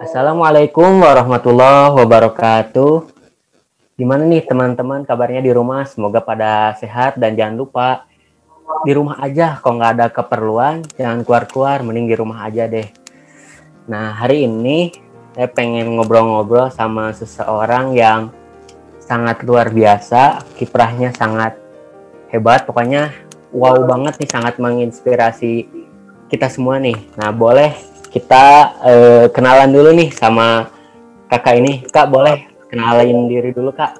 Assalamualaikum warahmatullahi wabarakatuh. Gimana nih teman-teman kabarnya di rumah? Semoga pada sehat dan jangan lupa di rumah aja. Kalau nggak ada keperluan, jangan keluar-keluar. Mending di rumah aja deh. Nah hari ini saya pengen ngobrol-ngobrol sama seseorang yang sangat luar biasa. Kiprahnya sangat hebat. Pokoknya wow banget nih, sangat menginspirasi kita semua nih. Nah boleh kita uh, kenalan dulu nih sama kakak ini. Kak boleh kenalin diri dulu kak.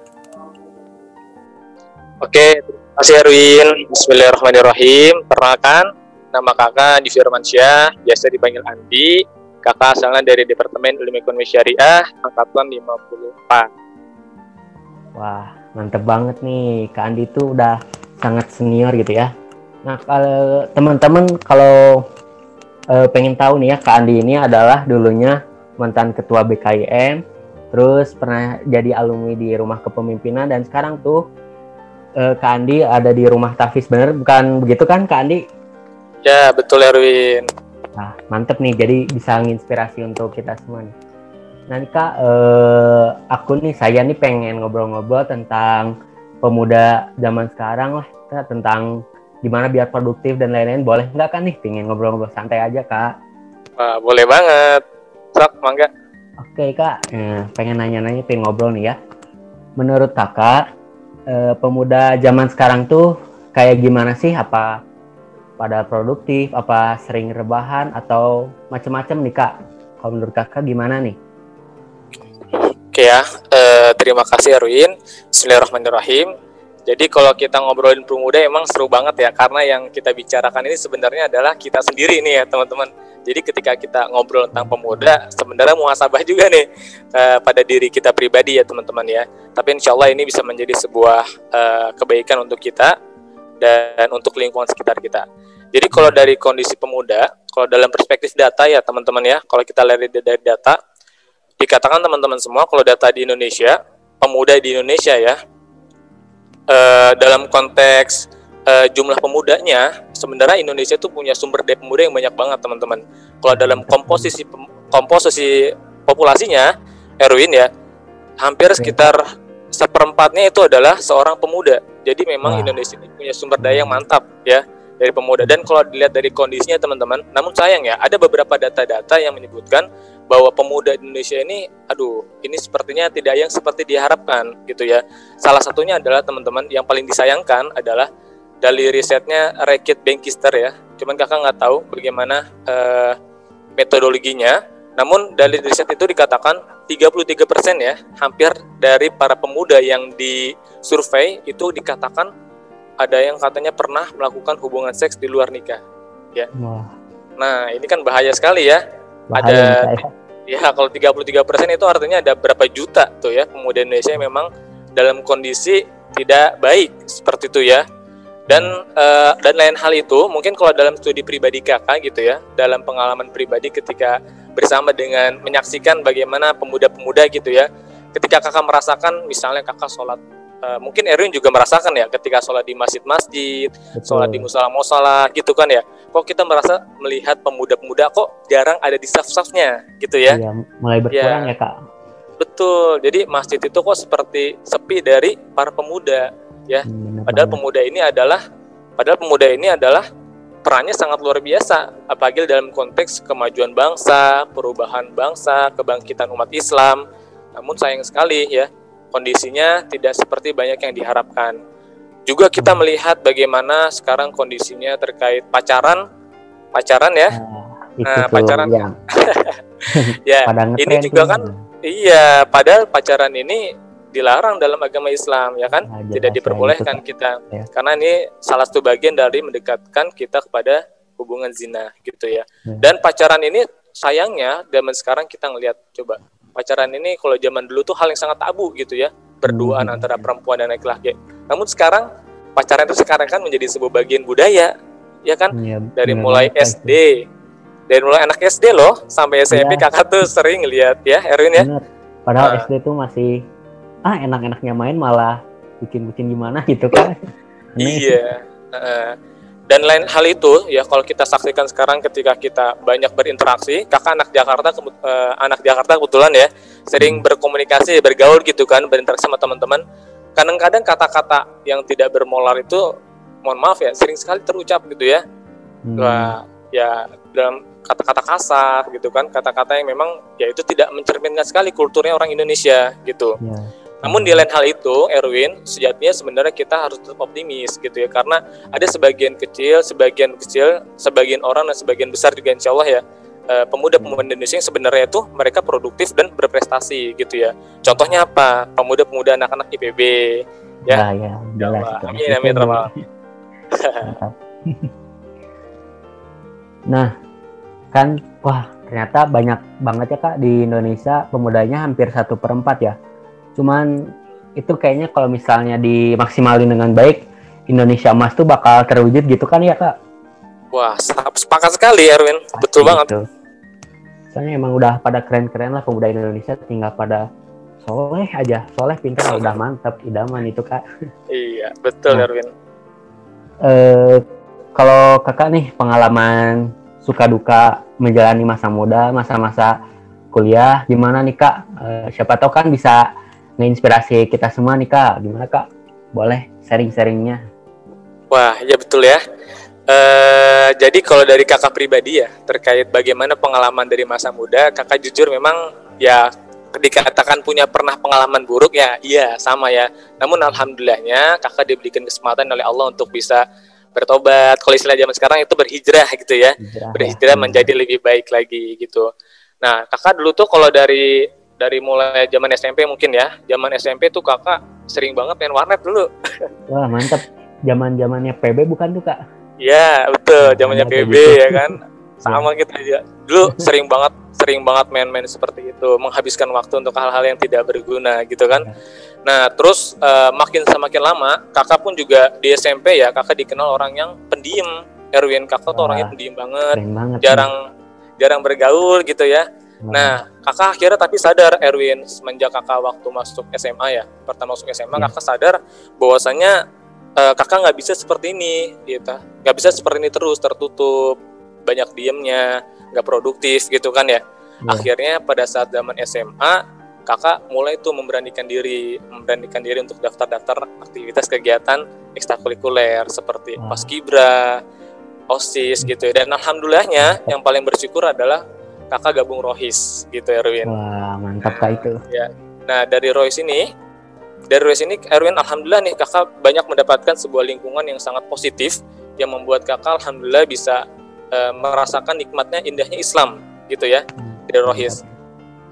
Oke, terima kasih Erwin. Bismillahirrahmanirrahim. Perkenalkan, nama kakak Di Firmansyah, biasa dipanggil Andi. Kakak asalnya dari Departemen Ilmu Ekonomi Syariah, angkatan 54. Wah, mantep banget nih. Kak Andi tuh udah sangat senior gitu ya. Nah, kalau teman-teman kalau uh, pengen tahu nih ya Kak Andi ini adalah dulunya mantan ketua BKIM, terus pernah jadi alumni di rumah kepemimpinan dan sekarang tuh uh, Kak Andi ada di rumah Tafis bener bukan begitu kan Kak Andi? Ya betul Erwin. Nah mantep nih jadi bisa menginspirasi untuk kita semua nih. Nanti Kak uh, aku nih saya nih pengen ngobrol-ngobrol tentang pemuda zaman sekarang lah tentang gimana biar produktif dan lain-lain? Boleh nggak kan nih pengen ngobrol-ngobrol santai aja kak. Wah, boleh banget. Sok mangga. Oke kak. Eh, pengen nanya-nanya pengen ngobrol nih ya. Menurut kakak eh, pemuda zaman sekarang tuh kayak gimana sih? Apa pada produktif? Apa sering rebahan? Atau macam-macam nih kak? Kalau menurut kakak gimana nih? Oke ya, eh, terima kasih Erwin. Bismillahirrahmanirrahim jadi kalau kita ngobrolin pemuda emang seru banget ya karena yang kita bicarakan ini sebenarnya adalah kita sendiri nih ya teman-teman. Jadi ketika kita ngobrol tentang pemuda sebenarnya muhasabah juga nih uh, pada diri kita pribadi ya teman-teman ya. Tapi insya Allah ini bisa menjadi sebuah uh, kebaikan untuk kita dan untuk lingkungan sekitar kita. Jadi kalau dari kondisi pemuda, kalau dalam perspektif data ya teman-teman ya, kalau kita lihat dari data, dikatakan teman-teman semua kalau data di Indonesia, pemuda di Indonesia ya, uh, dalam konteks uh, jumlah pemudanya sebenarnya Indonesia itu punya sumber daya pemuda yang banyak banget teman-teman. Kalau dalam komposisi komposisi populasinya Erwin ya hampir sekitar seperempatnya itu adalah seorang pemuda. Jadi memang Wah. Indonesia ini punya sumber daya yang mantap ya dari pemuda. Dan kalau dilihat dari kondisinya teman-teman, namun sayang ya ada beberapa data-data yang menyebutkan bahwa pemuda Indonesia ini, aduh, ini sepertinya tidak yang seperti diharapkan gitu ya. Salah satunya adalah teman-teman yang paling disayangkan adalah dari risetnya Rekit Bankister ya. Cuman kakak nggak tahu bagaimana uh, metodologinya. Namun dari riset itu dikatakan 33% ya, hampir dari para pemuda yang disurvei itu dikatakan ada yang katanya pernah melakukan hubungan seks di luar nikah. Ya. Wah. Nah, ini kan bahaya sekali ya. Bahaya ada Ya, kalau 33% itu artinya ada berapa juta tuh ya pemuda Indonesia yang memang dalam kondisi tidak baik seperti itu ya. Dan uh, dan lain hal itu mungkin kalau dalam studi pribadi kakak gitu ya, dalam pengalaman pribadi ketika bersama dengan menyaksikan bagaimana pemuda-pemuda gitu ya, ketika kakak merasakan misalnya kakak sholat Uh, mungkin Erwin juga merasakan ya ketika sholat di masjid-masjid, sholat di musola-musola gitu kan ya. Kok kita merasa melihat pemuda-pemuda kok jarang ada di saf-safnya gitu ya? Iya, mulai berkurang ya, ya kak. Betul. Jadi masjid itu kok seperti sepi dari para pemuda ya. Hmm, padahal banget. pemuda ini adalah padahal pemuda ini adalah perannya sangat luar biasa apalagi dalam konteks kemajuan bangsa, perubahan bangsa, kebangkitan umat Islam. Namun sayang sekali ya kondisinya tidak seperti banyak yang diharapkan. Juga kita melihat bagaimana sekarang kondisinya terkait pacaran, pacaran ya. Nah, nah pacaran ya. ya, ini juga kan iya, padahal pacaran ini dilarang dalam agama Islam ya kan, nah, tidak diperbolehkan itu, kita. Ya. Karena ini salah satu bagian dari mendekatkan kita kepada hubungan zina gitu ya. ya. Dan pacaran ini sayangnya zaman sekarang kita ngelihat coba pacaran ini kalau zaman dulu tuh hal yang sangat tabu gitu ya berduaan hmm. antara perempuan dan laki-laki namun sekarang pacaran itu sekarang kan menjadi sebuah bagian budaya ya kan ya, dari mulai SD dari mulai anak SD loh sampai SMP ya. kakak tuh sering lihat ya Erwin ya Bener. padahal nah. SD tuh masih ah enak-enaknya main malah bikin-bikin gimana gitu kan iya uh, dan lain hal itu ya kalau kita saksikan sekarang ketika kita banyak berinteraksi kakak anak Jakarta uh, anak Jakarta kebetulan ya sering berkomunikasi bergaul gitu kan berinteraksi sama teman-teman. Kadang-kadang kata-kata yang tidak bermolar itu mohon maaf ya sering sekali terucap gitu ya. Hmm. Wah, ya dalam kata-kata kasar gitu kan kata-kata yang memang ya itu tidak mencerminkan sekali kulturnya orang Indonesia gitu. Yeah namun di lain hal itu, Erwin, sejatinya sebenarnya kita harus tetap optimis gitu ya, karena ada sebagian kecil, sebagian kecil, sebagian orang dan sebagian besar juga insya Allah ya, eh, pemuda-pemuda Indonesia yang sebenarnya itu mereka produktif dan berprestasi gitu ya. Contohnya apa? Pemuda-pemuda anak-anak IPB ya. Ya, ya, jelas. Amin, amin, nah, kan, wah ternyata banyak banget ya kak di Indonesia pemudanya hampir satu perempat ya Cuman itu kayaknya kalau misalnya dimaksimalin dengan baik, Indonesia emas tuh bakal terwujud gitu kan ya kak? Wah, sepakat sekali Erwin, Pasti betul banget. Itu. Soalnya emang udah pada keren-keren lah pemuda Indonesia, tinggal pada soleh aja, soleh pintar udah mantap, idaman itu kak. Iya, betul nah, Erwin. Eh, kalau kakak nih pengalaman suka duka menjalani masa muda, masa-masa kuliah, gimana nih kak? Eh, siapa tahu kan bisa menginspirasi kita semua nih kak gimana kak boleh sharing-sharingnya wah ya betul ya Uh, jadi kalau dari kakak pribadi ya terkait bagaimana pengalaman dari masa muda, kakak jujur memang ya dikatakan punya pernah pengalaman buruk ya iya sama ya. Namun alhamdulillahnya kakak diberikan kesempatan oleh Allah untuk bisa bertobat. Kalau istilah zaman sekarang itu berhijrah gitu ya, Hijrah, berhijrah ya. menjadi lebih baik lagi gitu. Nah kakak dulu tuh kalau dari dari mulai zaman SMP mungkin ya. Zaman SMP tuh kakak sering banget main warnet dulu. Wah mantap zaman zamannya PB bukan tuh kak? Iya betul. Zamannya PB gitu. ya kan. Sama kita aja. Dulu sering banget sering banget main-main seperti itu. Menghabiskan waktu untuk hal-hal yang tidak berguna gitu kan. Iya. nah terus uh, makin semakin lama kakak pun juga di SMP ya kakak dikenal orang yang pendiam. Erwin kakak tuh orangnya pendiam banget, banget. Jarang nih. jarang bergaul gitu ya Nah, kakak akhirnya tapi sadar Erwin semenjak kakak waktu masuk SMA ya, pertama masuk SMA ya. kakak sadar bahwasanya uh, kakak nggak bisa seperti ini, gitu, nggak bisa seperti ini terus tertutup, banyak diemnya, nggak produktif gitu kan ya. ya. Akhirnya pada saat zaman SMA kakak mulai tuh memberanikan diri, memberanikan diri untuk daftar-daftar aktivitas kegiatan ekstrakurikuler seperti paskibra, osis gitu ya. Dan alhamdulillahnya yang paling bersyukur adalah kakak gabung Rohis gitu Erwin. Wah mantap kak itu. Ya. Nah dari Rohis ini, dari Rohis ini Erwin alhamdulillah nih kakak banyak mendapatkan sebuah lingkungan yang sangat positif yang membuat kakak alhamdulillah bisa uh, merasakan nikmatnya indahnya Islam gitu ya hmm. dari Rohis.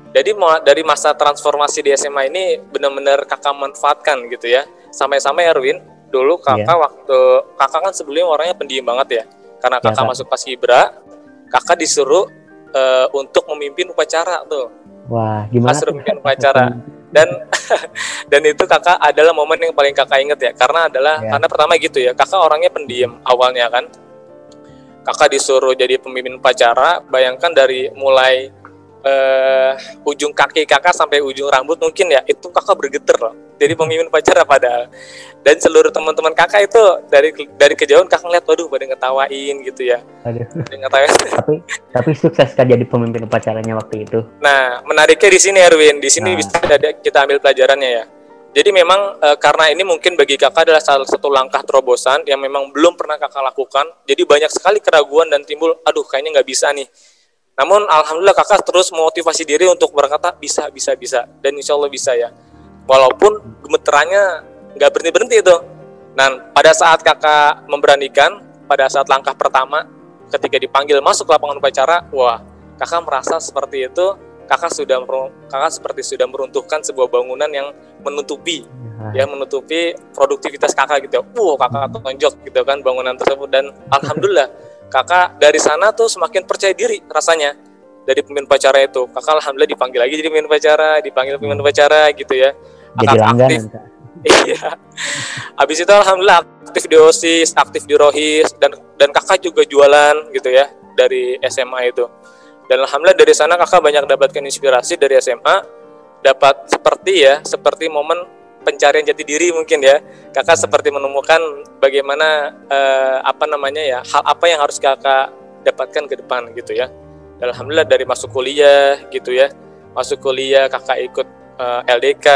Jadi dari masa transformasi di SMA ini benar-benar kakak manfaatkan gitu ya. Sampai-sampai Erwin dulu kakak yeah. waktu kakak kan sebelumnya orangnya pendiam banget ya. Karena iya, kakak yeah, masuk pas Ibra, kakak disuruh uh, untuk memimpin upacara tuh. Wah, gimana? Pas memimpin upacara. Dan dan itu kakak adalah momen yang paling kakak inget ya, karena adalah ya. karena pertama gitu ya, kakak orangnya pendiam awalnya kan. Kakak disuruh jadi pemimpin upacara, bayangkan dari mulai uh, ujung kaki kakak sampai ujung rambut mungkin ya itu kakak bergetar loh jadi pemimpin pacara padahal dan seluruh teman-teman kakak itu dari dari kejauhan kakak ngeliat waduh pada ngetawain gitu ya Aduh. ngetawain tapi tapi sukses kan jadi pemimpin upacaranya waktu itu nah menariknya di sini Erwin di sini nah. bisa ada kita ambil pelajarannya ya jadi memang e, karena ini mungkin bagi kakak adalah salah satu langkah terobosan yang memang belum pernah kakak lakukan. Jadi banyak sekali keraguan dan timbul, aduh kayaknya nggak bisa nih namun alhamdulillah kakak terus memotivasi diri untuk berkata bisa bisa bisa dan insya Allah bisa ya. Walaupun gemeterannya nggak berhenti berhenti itu. Dan pada saat kakak memberanikan, pada saat langkah pertama ketika dipanggil masuk lapangan upacara, wah kakak merasa seperti itu. Kakak sudah kakak seperti sudah meruntuhkan sebuah bangunan yang menutupi ya menutupi produktivitas kakak gitu. Wow kakak tonjok gitu kan bangunan tersebut dan alhamdulillah kakak dari sana tuh semakin percaya diri rasanya dari pemimpin pacara itu kakak alhamdulillah dipanggil lagi jadi pemimpin pacara dipanggil pemimpin pacara gitu ya jadi aktif iya habis itu alhamdulillah aktif di osis aktif di rohis dan dan kakak juga jualan gitu ya dari SMA itu dan alhamdulillah dari sana kakak banyak dapatkan inspirasi dari SMA dapat seperti ya seperti momen pencarian jati diri mungkin ya. Kakak seperti menemukan bagaimana uh, apa namanya ya hal apa yang harus kakak dapatkan ke depan gitu ya. Alhamdulillah dari masuk kuliah gitu ya. Masuk kuliah kakak ikut eh, LDK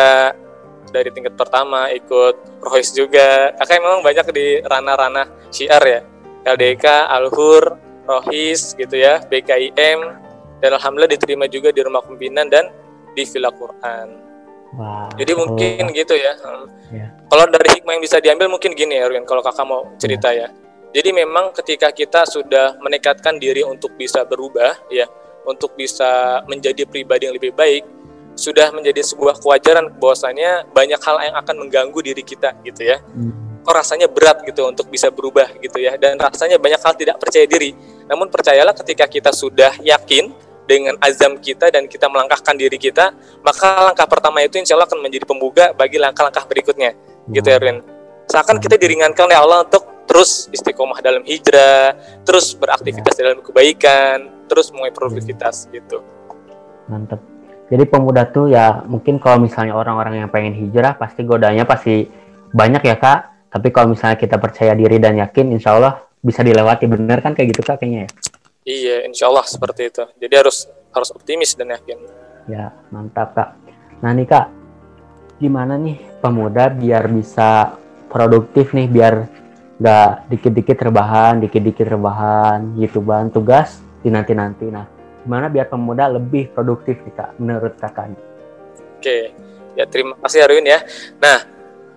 dari tingkat pertama ikut Rohis juga. Kakak memang banyak di ranah-ranah syiar ya. LDK, Alhur, Rohis gitu ya, BKIM dan alhamdulillah diterima juga di rumah pimpinan dan di Villa Quran. Wow. Jadi mungkin oh. gitu ya. Yeah. Kalau dari hikmah yang bisa diambil mungkin gini ya, Erwin. Kalau kakak mau cerita yeah. ya. Jadi memang ketika kita sudah menekatkan diri untuk bisa berubah, ya, untuk bisa menjadi pribadi yang lebih baik, sudah menjadi sebuah kewajaran bahwasanya banyak hal yang akan mengganggu diri kita, gitu ya. Hmm. Kok rasanya berat gitu untuk bisa berubah, gitu ya. Dan rasanya banyak hal tidak percaya diri. Namun percayalah ketika kita sudah yakin dengan azam kita dan kita melangkahkan diri kita, maka langkah pertama itu insya Allah akan menjadi pembuka bagi langkah-langkah berikutnya. Hmm. Gitu Erwin. Seakan kita diringankan oleh Allah untuk terus istiqomah dalam hijrah, terus beraktivitas ya. dalam kebaikan, terus mulai produktivitas gitu. Mantap. Jadi pemuda tuh ya mungkin kalau misalnya orang-orang yang pengen hijrah pasti godanya pasti banyak ya kak. Tapi kalau misalnya kita percaya diri dan yakin, insya Allah bisa dilewati bener kan kayak gitu kak kayaknya ya. Iya, insya Allah seperti itu. Jadi harus harus optimis dan yakin. Ya, mantap kak. Nah nih kak, gimana nih pemuda biar bisa produktif nih, biar nggak dikit-dikit rebahan, dikit-dikit rebahan, gitu bahan tugas di nanti-nanti. Nah, gimana biar pemuda lebih produktif kak, menurut kakak? Oke, ya terima kasih Arwin ya. Nah,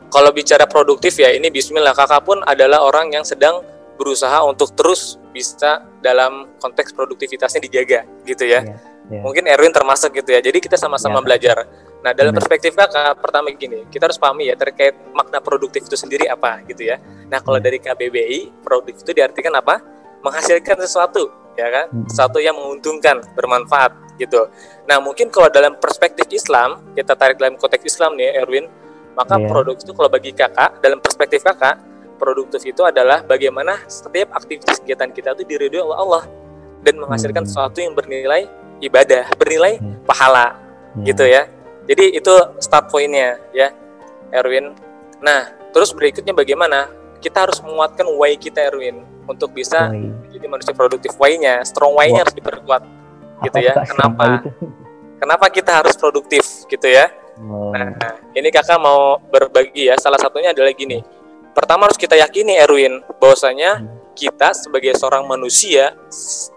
kalau bicara produktif ya ini Bismillah kakak pun adalah orang yang sedang berusaha untuk terus bisa dalam konteks produktivitasnya dijaga gitu ya. Yeah, yeah. Mungkin Erwin termasuk gitu ya. Jadi kita sama-sama yeah. belajar. Nah, dalam perspektif Kakak pertama gini, kita harus pahami ya terkait makna produktif itu sendiri apa gitu ya. Nah, kalau yeah. dari KBBI, produktif itu diartikan apa? Menghasilkan sesuatu, ya kan? Sesuatu yang menguntungkan, bermanfaat gitu. Nah, mungkin kalau dalam perspektif Islam, kita tarik dalam konteks Islam nih Erwin, maka yeah. produk itu kalau bagi Kakak dalam perspektif Kakak produktif itu adalah bagaimana setiap aktivitas kegiatan kita itu diridhoi oleh Allah dan menghasilkan hmm. sesuatu yang bernilai ibadah, bernilai hmm. pahala hmm. gitu ya. Jadi itu start pointnya ya, Erwin. Nah, terus berikutnya bagaimana? Kita harus menguatkan why kita Erwin untuk bisa why. Menjadi manusia produktif. Why-nya, strong why-nya harus diperkuat gitu ya. Kenapa? Kenapa kita harus produktif gitu ya? Nah, ini kakak mau berbagi ya. Salah satunya adalah gini Pertama harus kita yakini Erwin bahwasanya hmm. kita sebagai seorang manusia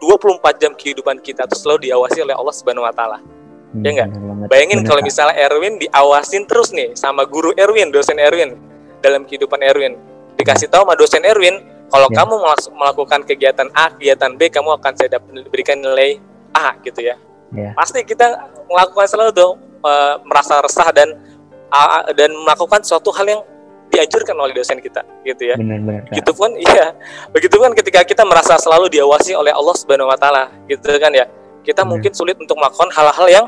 24 jam kehidupan kita itu selalu diawasi oleh Allah Subhanahu wa taala. Hmm, ya enggak? Bayangin kalau misalnya Erwin diawasin terus nih sama guru Erwin, dosen Erwin dalam kehidupan Erwin. Dikasih tahu sama dosen Erwin, kalau ya. kamu melakukan kegiatan A, kegiatan B, kamu akan saya berikan nilai A gitu ya. ya. Pasti kita melakukan selalu dong uh, merasa resah dan uh, dan melakukan suatu hal yang dianjurkan oleh dosen kita gitu ya. Benar-benar. Gitu pun iya. Begitu kan ketika kita merasa selalu diawasi oleh Allah Subhanahu wa taala gitu kan ya. Kita Benar. mungkin sulit untuk melakukan hal-hal yang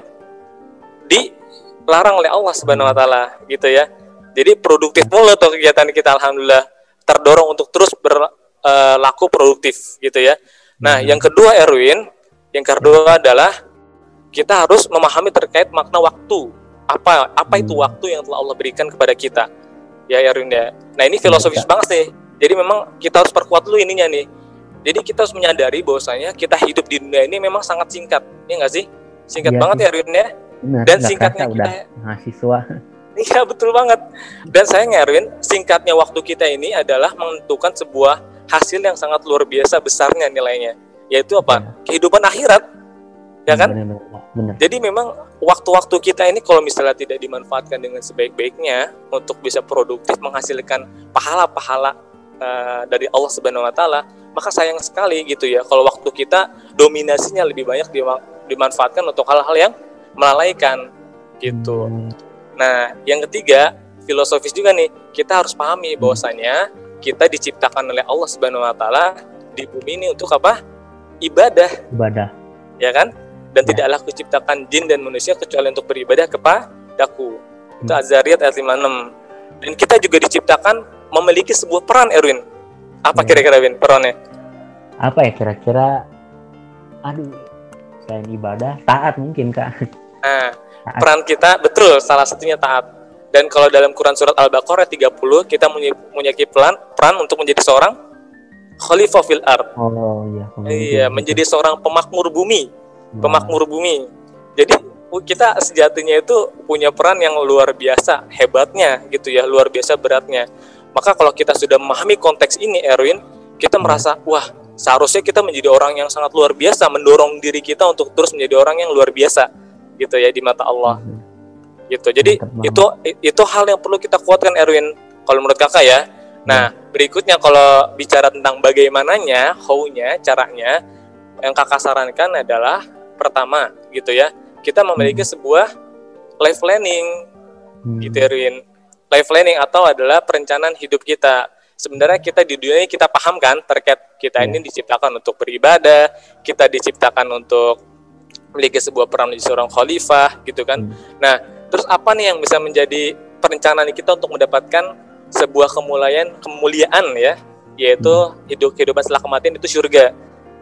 dilarang oleh Allah Subhanahu wa taala gitu ya. Jadi produktif mulu tuh kegiatan kita alhamdulillah terdorong untuk terus berlaku uh, produktif gitu ya. Nah, yang kedua Erwin, yang kedua adalah kita harus memahami terkait makna waktu. Apa apa itu hmm. waktu yang telah Allah berikan kepada kita ya Erwin ya. Nah ini filosofis banget sih. Jadi memang kita harus perkuat dulu ininya nih. Jadi kita harus menyadari bahwasanya kita hidup di dunia ini memang sangat singkat, ya nggak sih? Singkat ya, banget ya Erwin ya. Dan singkatnya kita udah mahasiswa. Iya betul banget. Dan saya Erwin, singkatnya waktu kita ini adalah menentukan sebuah hasil yang sangat luar biasa besarnya nilainya, yaitu apa? Ya. Kehidupan akhirat, ya kan? Benar, benar, benar. Jadi memang waktu-waktu kita ini kalau misalnya tidak dimanfaatkan dengan sebaik-baiknya untuk bisa produktif menghasilkan pahala-pahala uh, dari Allah Subhanahu wa taala, maka sayang sekali gitu ya kalau waktu kita dominasinya lebih banyak dimanfaatkan untuk hal-hal yang melalaikan gitu. Hmm. Nah, yang ketiga, filosofis juga nih, kita harus pahami bahwasanya kita diciptakan oleh Allah Subhanahu wa taala di bumi ini untuk apa? Ibadah. Ibadah. Ya kan? dan ya. tidaklah kuciptakan jin dan manusia kecuali untuk beribadah kepadaku. Hmm. Itu Azariyat ayat 56. Dan kita juga diciptakan memiliki sebuah peran Erwin. Apa ya. kira-kira Erwin perannya? Apa ya kira-kira aduh selain ibadah taat mungkin Kak. Nah, taat. peran kita betul salah satunya taat. Dan kalau dalam Quran surat Al-Baqarah 30 kita memiliki peran peran untuk menjadi seorang khalifah fil ard. Oh iya. Iya, menjadi seorang pemakmur bumi. Pemakmur bumi. Jadi kita sejatinya itu punya peran yang luar biasa hebatnya gitu ya, luar biasa beratnya. Maka kalau kita sudah memahami konteks ini Erwin, kita hmm. merasa wah seharusnya kita menjadi orang yang sangat luar biasa mendorong diri kita untuk terus menjadi orang yang luar biasa gitu ya di mata Allah. Hmm gitu jadi itu itu hal yang perlu kita kuatkan Erwin kalau menurut kakak ya nah hmm. berikutnya kalau bicara tentang bagaimananya how-nya caranya yang kakak sarankan adalah pertama gitu ya kita memiliki hmm. sebuah life planning hmm. gitu Erwin life planning atau adalah perencanaan hidup kita sebenarnya kita di dunia ini kita paham kan terkait kita ini iya. diciptakan untuk beribadah kita diciptakan untuk memiliki sebuah peran menjadi seorang khalifah gitu kan nah Terus apa nih yang bisa menjadi perencanaan kita untuk mendapatkan sebuah kemuliaan kemuliaan ya, yaitu hidup kehidupan setelah kematian itu surga.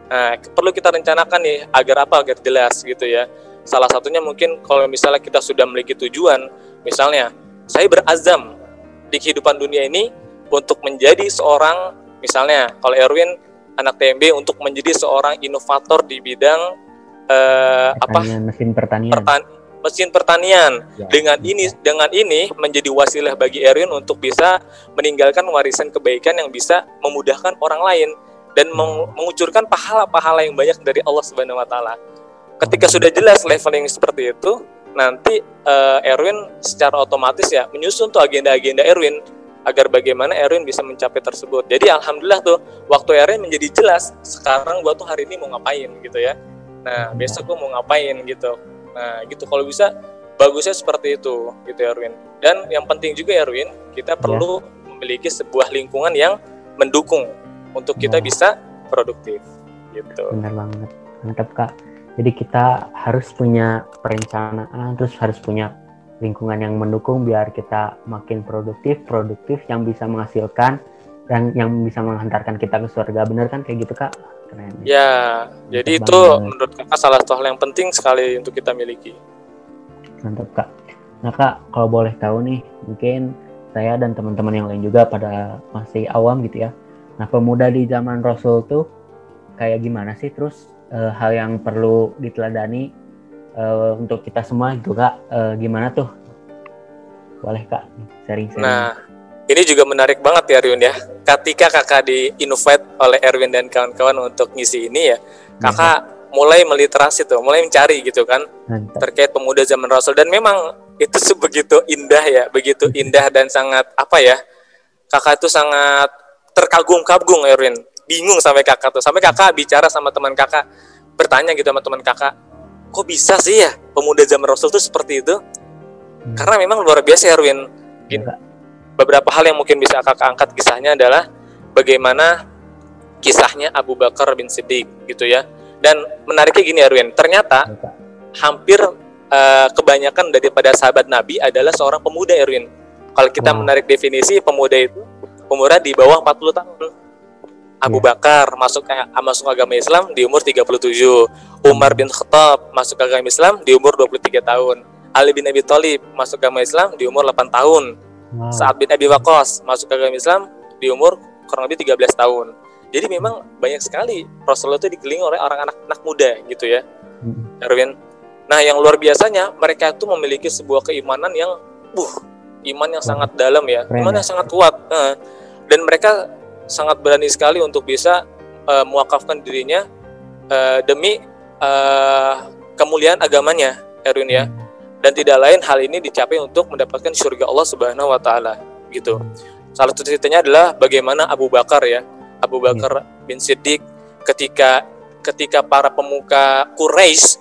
Nah, perlu kita rencanakan nih agar apa? Agar jelas gitu ya. Salah satunya mungkin kalau misalnya kita sudah memiliki tujuan, misalnya saya berazam di kehidupan dunia ini untuk menjadi seorang misalnya kalau Erwin anak TMB untuk menjadi seorang inovator di bidang uh, apa mesin pertanian pertan mesin pertanian. Ya. Dengan ini dengan ini menjadi wasilah bagi Erwin untuk bisa meninggalkan warisan kebaikan yang bisa memudahkan orang lain dan meng mengucurkan pahala-pahala yang banyak dari Allah Subhanahu wa taala. Ketika sudah jelas leveling seperti itu, nanti uh, Erwin secara otomatis ya menyusun tuh agenda-agenda Erwin agar bagaimana Erwin bisa mencapai tersebut. Jadi alhamdulillah tuh waktu Erwin menjadi jelas sekarang gua tuh hari ini mau ngapain gitu ya. Nah, besok gua mau ngapain gitu Nah, gitu kalau bisa bagusnya seperti itu gitu ya Erwin. Dan yang penting juga ya Erwin, kita ya. perlu memiliki sebuah lingkungan yang mendukung untuk kita ya. bisa produktif gitu. Benar banget. Mantap Kak. Jadi kita harus punya perencanaan, terus harus punya lingkungan yang mendukung biar kita makin produktif, produktif yang bisa menghasilkan dan yang bisa menghantarkan kita ke surga. Benar kan kayak gitu Kak? Keren. Ya, jadi itu banget. menurut kakak salah satu hal yang penting sekali untuk kita miliki. Mantap kak. Nah kak, kalau boleh tahu nih, mungkin saya dan teman-teman yang lain juga pada masih awam gitu ya. Nah pemuda di zaman Rasul tuh kayak gimana sih? Terus e, hal yang perlu diteladani e, untuk kita semua juga e, eh, gimana tuh? Boleh kak, sharing-sharing. Nah, ini juga menarik banget ya Ryun ya. Ketika kakak di invite oleh Erwin dan kawan-kawan untuk ngisi ini ya, kakak hmm. mulai meliterasi tuh, mulai mencari gitu kan Mantap. terkait pemuda zaman Rasul dan memang itu sebegitu indah ya, begitu indah dan sangat apa ya? Kakak itu sangat terkagum-kagum Erwin, bingung sampai kakak tuh, sampai kakak bicara sama teman kakak, bertanya gitu sama teman kakak, kok bisa sih ya pemuda zaman Rasul tuh seperti itu? Hmm. Karena memang luar biasa Erwin. Gitu beberapa hal yang mungkin bisa kakak angkat kisahnya adalah bagaimana kisahnya Abu Bakar bin Siddiq gitu ya. Dan menariknya gini Erwin, ternyata hampir uh, kebanyakan daripada sahabat Nabi adalah seorang pemuda Erwin. Kalau kita menarik definisi pemuda itu umurnya di bawah 40 tahun. Abu iya. Bakar masuk masuk agama Islam di umur 37. Umar bin Khattab masuk agama Islam di umur 23 tahun. Ali bin Abi Thalib masuk agama Islam di umur 8 tahun. Wow. Saat bin Abi Waqqas masuk ke agama Islam di umur kurang lebih 13 tahun. Jadi memang banyak sekali Rasulullah itu dikelilingi oleh orang anak-anak muda gitu ya. Hmm. Erwin. Nah, yang luar biasanya mereka itu memiliki sebuah keimanan yang uh, iman yang sangat dalam ya, iman yang ya. sangat kuat. Uh, dan mereka sangat berani sekali untuk bisa uh, mewakafkan dirinya uh, demi uh, kemuliaan agamanya, Erwin ya. Hmm dan tidak lain hal ini dicapai untuk mendapatkan surga Allah Subhanahu wa taala gitu. Salah satu ceritanya adalah bagaimana Abu Bakar ya. Abu iya. Bakar bin Siddiq ketika ketika para pemuka Quraisy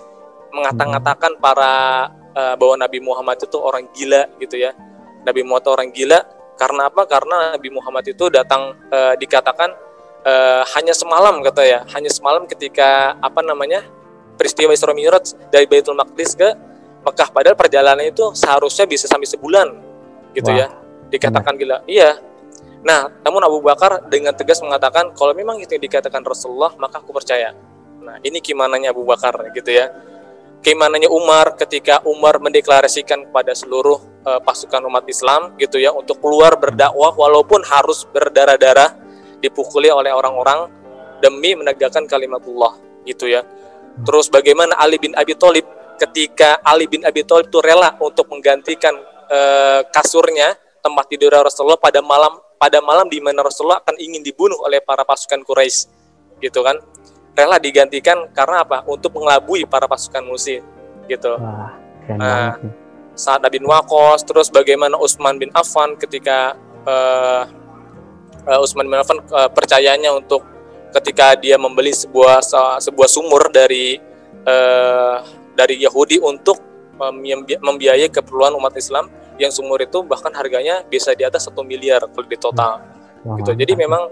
mengatakan para uh, bahwa Nabi Muhammad itu orang gila gitu ya. Nabi Muhammad orang gila karena apa? Karena Nabi Muhammad itu datang uh, dikatakan uh, hanya semalam kata ya, hanya semalam ketika apa namanya? peristiwa Isra Mi'raj dari Baitul Maqdis ke Mekah padahal perjalanan itu seharusnya bisa sampai sebulan gitu Wah. ya dikatakan Benar. gila iya nah namun Abu Bakar dengan tegas mengatakan kalau memang itu yang dikatakan Rasulullah maka aku percaya nah ini gimana Abu Bakar gitu ya keimanannya Umar ketika Umar mendeklarasikan kepada seluruh uh, pasukan umat Islam gitu ya untuk keluar berdakwah walaupun harus berdarah-darah dipukuli oleh orang-orang demi menegakkan kalimatullah gitu ya. Terus bagaimana Ali bin Abi Thalib ketika Ali bin Abi Thalib itu rela untuk menggantikan uh, kasurnya tempat tidur Rasulullah pada malam pada malam di mana Rasulullah akan ingin dibunuh oleh para pasukan Quraisy gitu kan rela digantikan karena apa? Untuk mengelabui para pasukan musuh gitu. Wah, nah, saat bin Wakos, terus bagaimana Utsman bin Affan ketika uh, uh, Utsman bin Affan uh, percayanya untuk ketika dia membeli sebuah sebuah sumur dari uh, dari Yahudi untuk membiayai keperluan umat Islam yang sumur itu bahkan harganya bisa di atas satu miliar kalau di total. Gitu. Jadi memang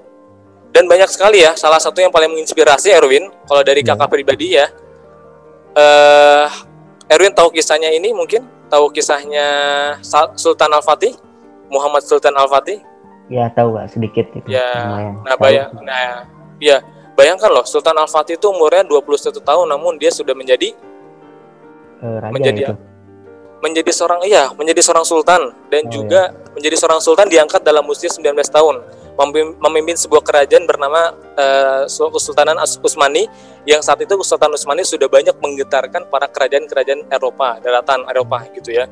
dan banyak sekali ya salah satu yang paling menginspirasi Erwin kalau dari iya. kakak pribadi ya uh, Erwin tahu kisahnya ini mungkin? Tahu kisahnya Sultan Al Fatih Muhammad Sultan Al Fatih ya tahu gak sedikit itu. Ya nah bayang nah ya bayangkan loh Sultan Al Fatih itu umurnya 21 tahun namun dia sudah menjadi uh, Raja menjadi itu. menjadi seorang iya menjadi seorang sultan dan oh, juga iya. menjadi seorang sultan diangkat dalam usia 19 tahun memimpin sebuah kerajaan bernama uh, Kesultanan Utsmani yang saat itu Kesultanan Utsmani sudah banyak menggetarkan para kerajaan-kerajaan Eropa, daratan Eropa gitu ya.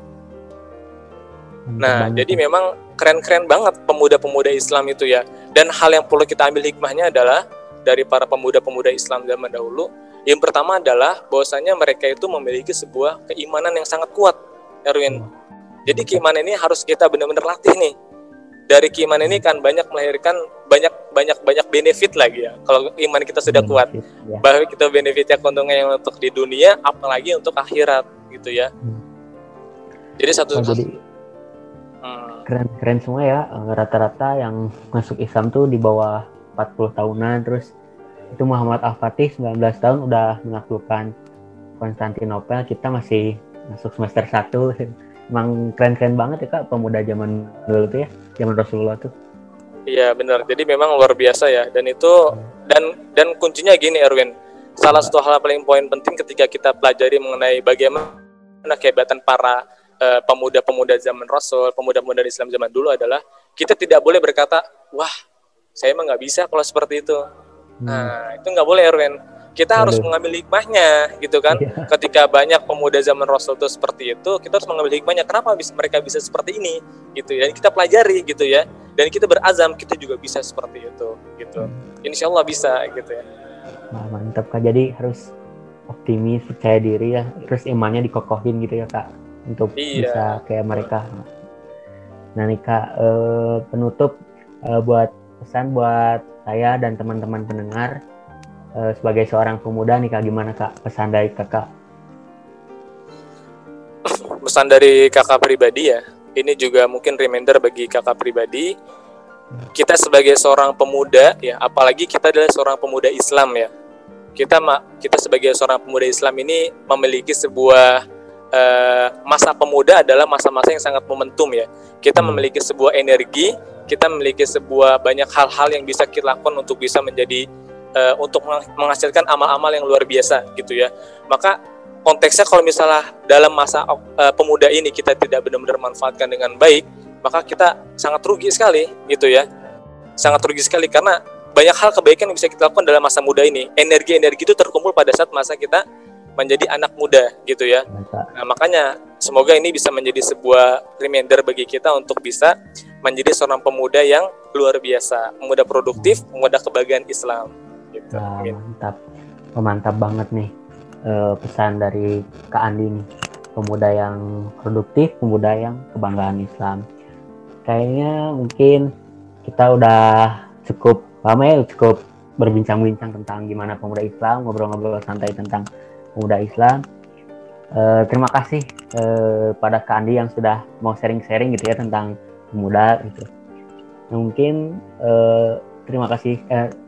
Nah, jadi memang keren-keren banget pemuda-pemuda Islam itu ya. Dan hal yang perlu kita ambil hikmahnya adalah dari para pemuda-pemuda Islam zaman dahulu. Yang pertama adalah bahwasanya mereka itu memiliki sebuah keimanan yang sangat kuat, Erwin. Jadi keimanan ini harus kita benar-benar latih nih dari keimanan ini kan banyak melahirkan banyak banyak banyak benefit lagi ya kalau iman kita sudah kuat ya. bahwa kita benefitnya keuntungan yang untuk di dunia apalagi untuk akhirat gitu ya hmm. jadi satu oh, jadi hmm. keren keren semua ya eh, rata-rata yang masuk Islam tuh di bawah 40 tahunan terus itu Muhammad Al Fatih 19 tahun udah menaklukkan Konstantinopel. Kita masih masuk semester 1 emang keren-keren banget ya kak pemuda zaman dulu tuh ya zaman Rasulullah tuh. Iya benar. Jadi memang luar biasa ya. Dan itu dan dan kuncinya gini Erwin. Salah satu hal paling poin penting ketika kita pelajari mengenai bagaimana kehebatan para uh, pemuda-pemuda zaman Rasul pemuda-pemuda Islam zaman dulu adalah kita tidak boleh berkata wah saya emang nggak bisa kalau seperti itu hmm. nah itu nggak boleh Erwin. Kita harus mengambil hikmahnya gitu kan? Yeah. ketika banyak pemuda zaman Rasul itu seperti itu kita harus mengambil hikmahnya. Kenapa bisa, mereka bisa seperti ini? Gitu ya. Kita pelajari gitu ya. Dan kita berazam kita juga bisa seperti itu gitu. Hmm. insya Allah bisa gitu ya. Nah, mantap kak. Jadi harus optimis percaya diri ya. Terus imannya dikokohin gitu ya kak untuk iya. bisa kayak mereka. Nah nih kak eh, penutup eh, buat pesan buat saya dan teman-teman pendengar uh, sebagai seorang pemuda nih kak gimana kak pesan dari kakak? Pesan dari kakak pribadi ya, ini juga mungkin reminder bagi kakak pribadi. Kita sebagai seorang pemuda ya, apalagi kita adalah seorang pemuda Islam ya. Kita kita sebagai seorang pemuda Islam ini memiliki sebuah uh, masa pemuda adalah masa-masa yang sangat momentum ya. Kita hmm. memiliki sebuah energi, kita memiliki sebuah banyak hal-hal yang bisa kita lakukan untuk bisa menjadi uh, untuk menghasilkan amal-amal yang luar biasa gitu ya. Maka konteksnya kalau misalnya dalam masa uh, pemuda ini kita tidak benar-benar manfaatkan dengan baik, maka kita sangat rugi sekali gitu ya. Sangat rugi sekali karena banyak hal kebaikan yang bisa kita lakukan dalam masa muda ini. Energi-energi itu terkumpul pada saat masa kita menjadi anak muda gitu ya. Nah, makanya semoga ini bisa menjadi sebuah reminder bagi kita untuk bisa menjadi seorang pemuda yang luar biasa, pemuda produktif, pemuda kebahagiaan Islam gitu. Nah, mantap, oh, mantap banget nih uh, pesan dari Kak Andi nih. Pemuda yang produktif, pemuda yang kebanggaan Islam. Kayaknya mungkin kita udah cukup lama ya, cukup berbincang-bincang tentang gimana pemuda Islam, ngobrol-ngobrol santai tentang pemuda Islam. Uh, terima kasih uh, pada Kak Andi yang sudah mau sharing-sharing gitu ya tentang pemuda gitu. mungkin uh, terima kasih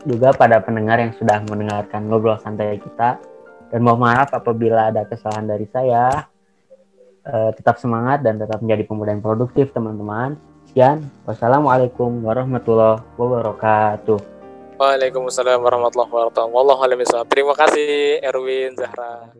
juga pada pendengar yang sudah mendengarkan ngobrol santai kita. Dan mohon maaf apabila ada kesalahan dari saya. Tetap semangat dan tetap menjadi pemuda yang produktif teman-teman. Sekian. Wassalamualaikum warahmatullahi wabarakatuh Waalaikumsalam warahmatullahi wabarakatuh. Terima kasih Erwin Zahra.